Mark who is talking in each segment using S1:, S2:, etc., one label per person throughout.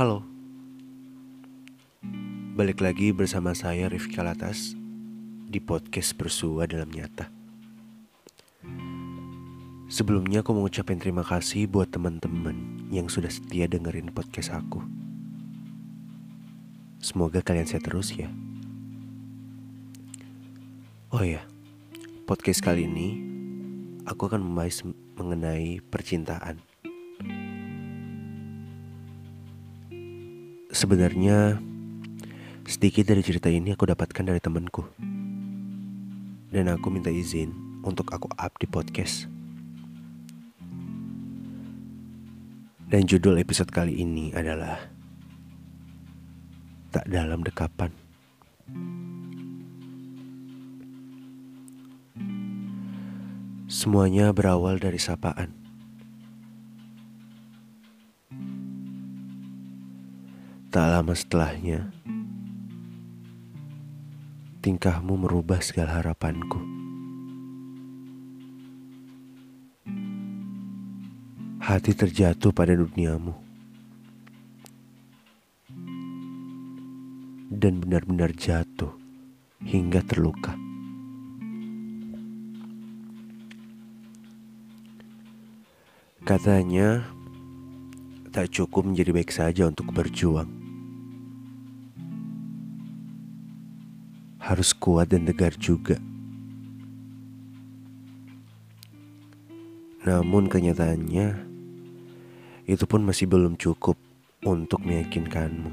S1: Halo. Balik lagi bersama saya Rifki Alatas Di podcast Bersua dalam Nyata. Sebelumnya aku mau ngucapin terima kasih buat teman-teman Yang sudah setia dengerin podcast aku. Semoga kalian sehat terus ya. Oh ya Podcast kali ini Aku akan membahas mengenai percintaan Sebenarnya sedikit dari cerita ini aku dapatkan dari temanku. Dan aku minta izin untuk aku up di podcast. Dan judul episode kali ini adalah Tak Dalam Dekapan. Semuanya berawal dari sapaan. Tak lama setelahnya, tingkahmu merubah segala harapanku. Hati terjatuh pada duniamu. Dan benar-benar jatuh hingga terluka. Katanya, tak cukup menjadi baik saja untuk berjuang. Harus kuat dan tegar juga. Namun kenyataannya itu pun masih belum cukup untuk meyakinkanmu.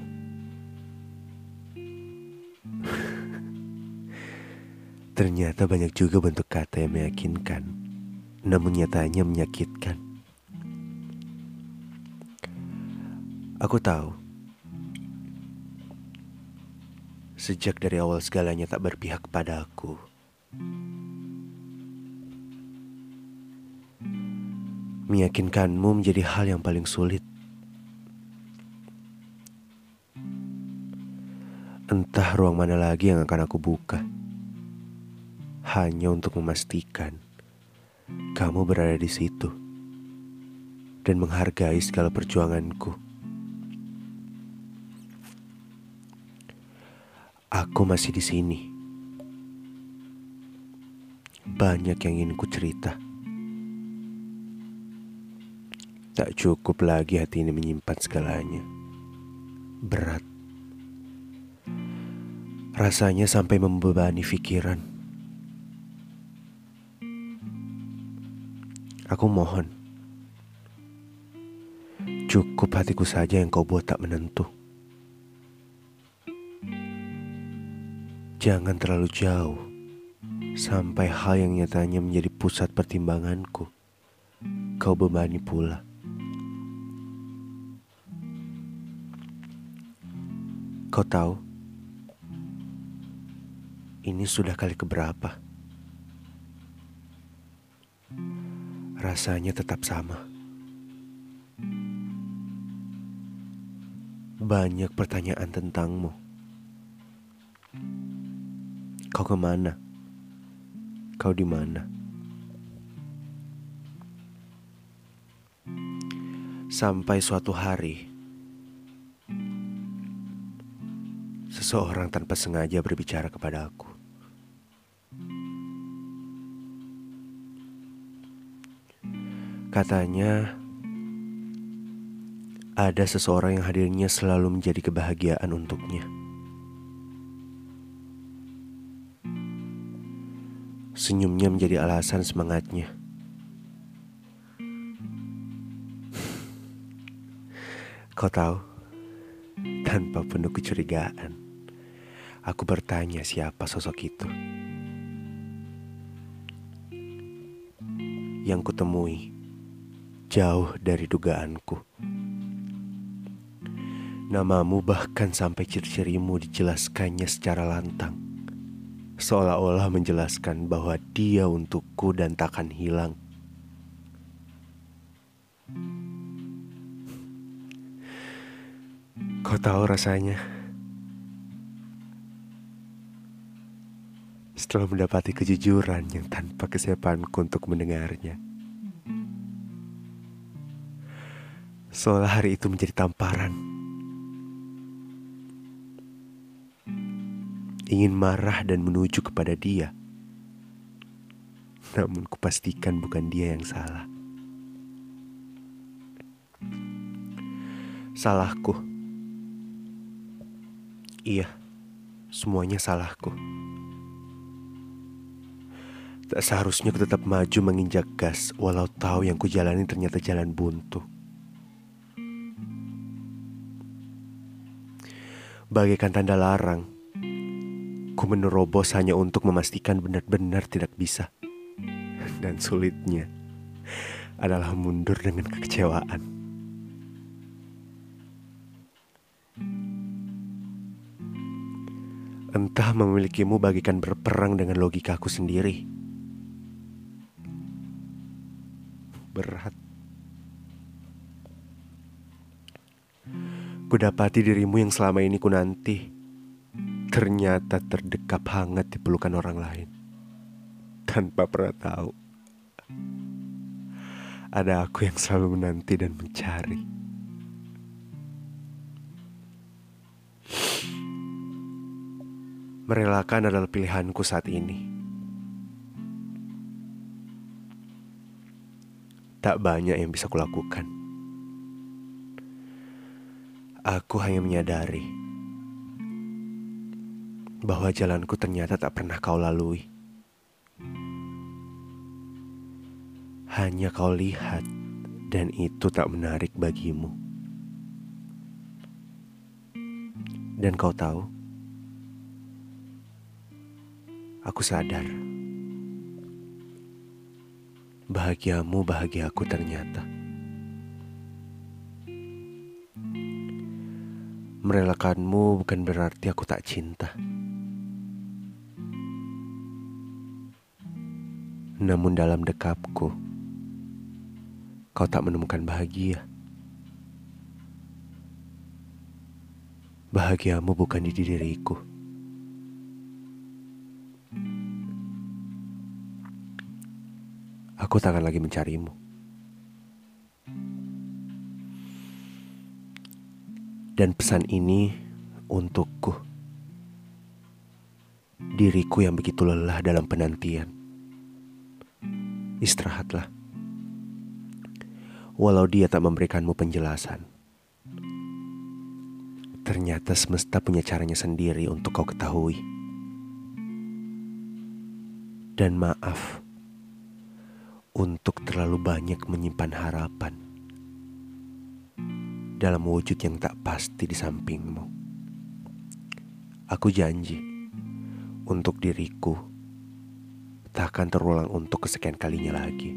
S1: Ternyata banyak juga bentuk kata yang meyakinkan, namun nyatanya menyakitkan. Aku tahu Sejak dari awal segalanya tak berpihak pada aku. Meyakinkanmu menjadi hal yang paling sulit. Entah ruang mana lagi yang akan aku buka. Hanya untuk memastikan kamu berada di situ dan menghargai segala perjuanganku. Aku masih di sini. Banyak yang ingin ku cerita. Tak cukup lagi hati ini menyimpan segalanya. Berat. Rasanya sampai membebani pikiran. Aku mohon. Cukup hatiku saja yang kau buat tak menentu. Jangan terlalu jauh sampai hal yang nyatanya menjadi pusat pertimbanganku. Kau bebani pula. Kau tahu, ini sudah kali keberapa. Rasanya tetap sama. Banyak pertanyaan tentangmu. Kau ke mana? Kau di mana? Sampai suatu hari, seseorang tanpa sengaja berbicara kepada aku. Katanya, ada seseorang yang hadirnya selalu menjadi kebahagiaan untuknya. Senyumnya menjadi alasan semangatnya. Kau tahu, tanpa penuh kecurigaan, aku bertanya siapa sosok itu. Yang kutemui jauh dari dugaanku. Namamu bahkan sampai ciri-cirimu dijelaskannya secara lantang seolah-olah menjelaskan bahwa dia untukku dan takkan hilang. Kau tahu rasanya setelah mendapati kejujuran yang tanpa kesiapanku untuk mendengarnya. Seolah hari itu menjadi tamparan ingin marah dan menuju kepada dia. Namun kupastikan bukan dia yang salah. Salahku. Iya, semuanya salahku. Tak seharusnya ku tetap maju menginjak gas walau tahu yang ku jalani ternyata jalan buntu. Bagaikan tanda larang, ku menerobos hanya untuk memastikan benar-benar tidak bisa. Dan sulitnya adalah mundur dengan kekecewaan. Entah memilikimu bagikan berperang dengan logikaku sendiri. Berat. Kudapati dirimu yang selama ini ku nanti ternyata terdekap hangat di pelukan orang lain. Tanpa pernah tahu. Ada aku yang selalu menanti dan mencari. Merelakan adalah pilihanku saat ini. Tak banyak yang bisa kulakukan. Aku hanya menyadari bahwa jalanku ternyata tak pernah kau lalui. Hanya kau lihat, dan itu tak menarik bagimu. Dan kau tahu, Aku sadar bahagiamu bahagiaku ternyata. Merelakanmu bukan berarti aku tak cinta. Namun dalam dekapku, kau tak menemukan bahagia. Bahagiamu bukan di diriku. aku tak akan lagi mencarimu. Dan pesan ini untukku. Diriku yang begitu lelah dalam penantian. Istirahatlah. Walau dia tak memberikanmu penjelasan. Ternyata semesta punya caranya sendiri untuk kau ketahui. Dan maaf untuk terlalu banyak menyimpan harapan dalam wujud yang tak pasti di sampingmu. Aku janji untuk diriku tak akan terulang untuk kesekian kalinya lagi.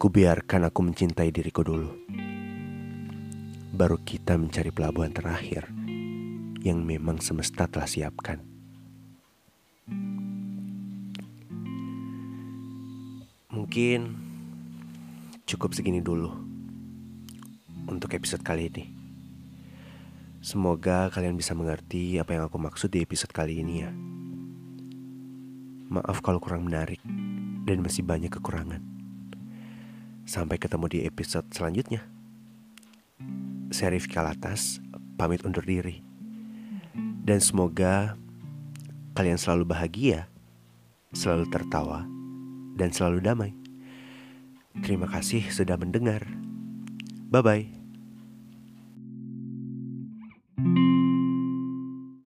S1: Kubiarkan aku mencintai diriku dulu. Baru kita mencari pelabuhan terakhir yang memang semesta telah siapkan. Mungkin cukup segini dulu untuk episode kali ini. Semoga kalian bisa mengerti apa yang aku maksud di episode kali ini ya. Maaf kalau kurang menarik dan masih banyak kekurangan. Sampai ketemu di episode selanjutnya. Saya Rifki Kalatas, pamit undur diri. Dan semoga kalian selalu bahagia, selalu tertawa, dan selalu damai. Terima kasih sudah mendengar. Bye bye.